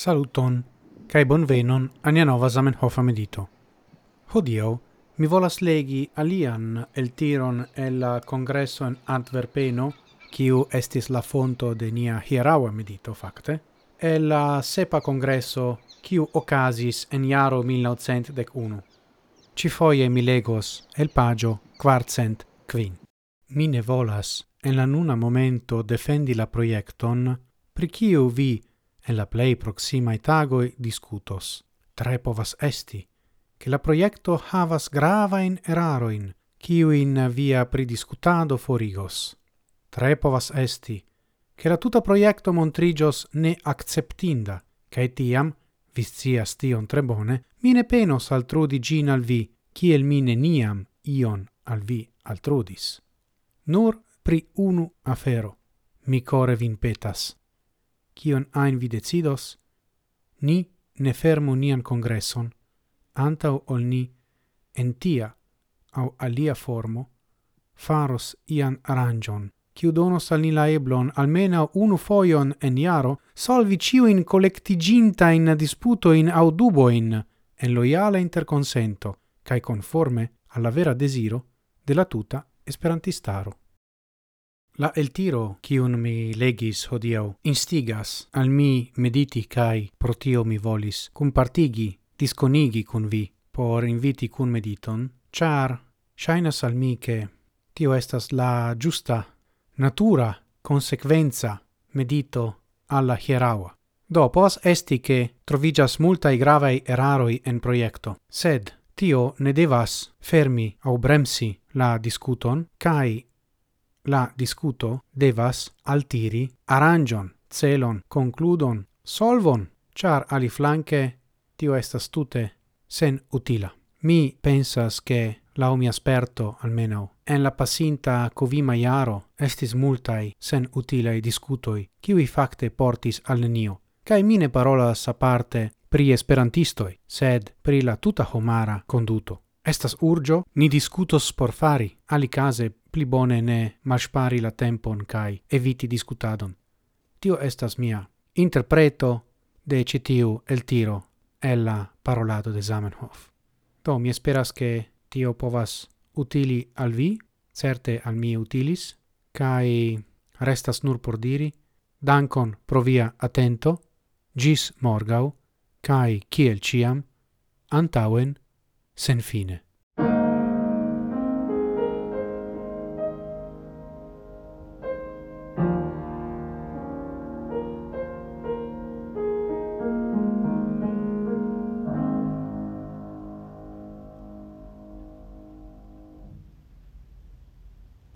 Saluton, cae bonvenon ania nova Zamenhofa medito. Hodio, mi volas legi alian el tiron el la congresso in Antwerpeno, quiu estis la fonto de nia hieraua medito, facte, el la sepa congresso quiu ocasis en iaro 1901. Ci foie mi legos el pagio quartcent quin. Mi ne volas en la nuna momento defendi la proiecton, pri quiu vi en la plei proximae tagoi discutos. Tre povas esti, che la proiecto havas gravain eraroin, in via pridiscutado forigos. Tre povas esti, che la tuta proiecto montrigios ne acceptinda, cae tiam, viscias tion tre bone, mine penos altrudi gin al vi, ciel mine niam ion al vi altrudis. Nur pri unu afero, mi core vin petas, kion ein vi decidos, ni ne fermu nian congresson, antau ol ni en tia au alia formo faros ian arangion, kiu donos al ni la eblon almena unu foion en iaro solvi ciuin disputo in au duboin en loiala interconsento, cae conforme alla vera desiro della tuta esperantistaro. La el tiro, cium mi legis hodiau, instigas al mi mediti cae protio mi volis, cum partigi, disconigi con vi, por inviti cun mediton, char, shainas al mi che tio estas la giusta natura consequenza medito alla hieraua. Do pos esti che trovigas multai gravei eraroi en proiecto, sed tio ne devas fermi au bremsi la discuton, cae la discuto devas altiri arangion, celon, concludon, solvon, char ali flanque tio estas tute sen utila. Mi pensas che la mi sperto almeno en la pasinta covima iaro estis multai sen utilei discutoi, qui facte portis al nenio, kai mine parolas a parte pri esperantistoi, sed pri la tuta homara conduto. Estas urgio, ni discutos por fari, ali case pli bone ne malspari la tempon kai eviti discutadon. Tio estas mia interpreto de citiu el tiro el la parolado de Zamenhof. Do mi esperas che tio povas utili al vi, certe al mi utilis, kai restas nur por diri, dankon pro via atento, gis morgau, kai kiel ciam, antauen, sen fine.